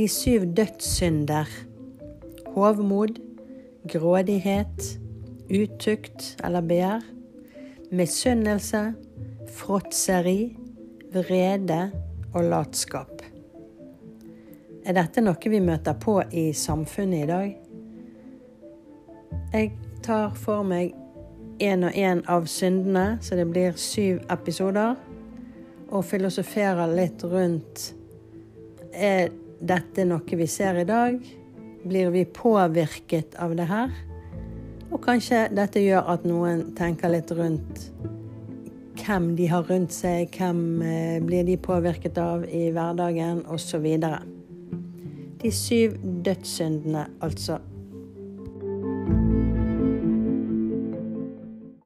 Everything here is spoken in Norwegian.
De syv dødssynder. Hovmod, grådighet, utukt eller begjær, misunnelse, fråtseri, vrede og latskap. Er dette noe vi møter på i samfunnet i dag? Jeg tar for meg én og én av syndene, så det blir syv episoder, og filosoferer litt rundt Er dette noe vi ser i dag? Blir vi påvirket av det her? Og kanskje dette gjør at noen tenker litt rundt hvem de har rundt seg, hvem eh, blir de påvirket av i hverdagen, osv. De syv dødssyndene, altså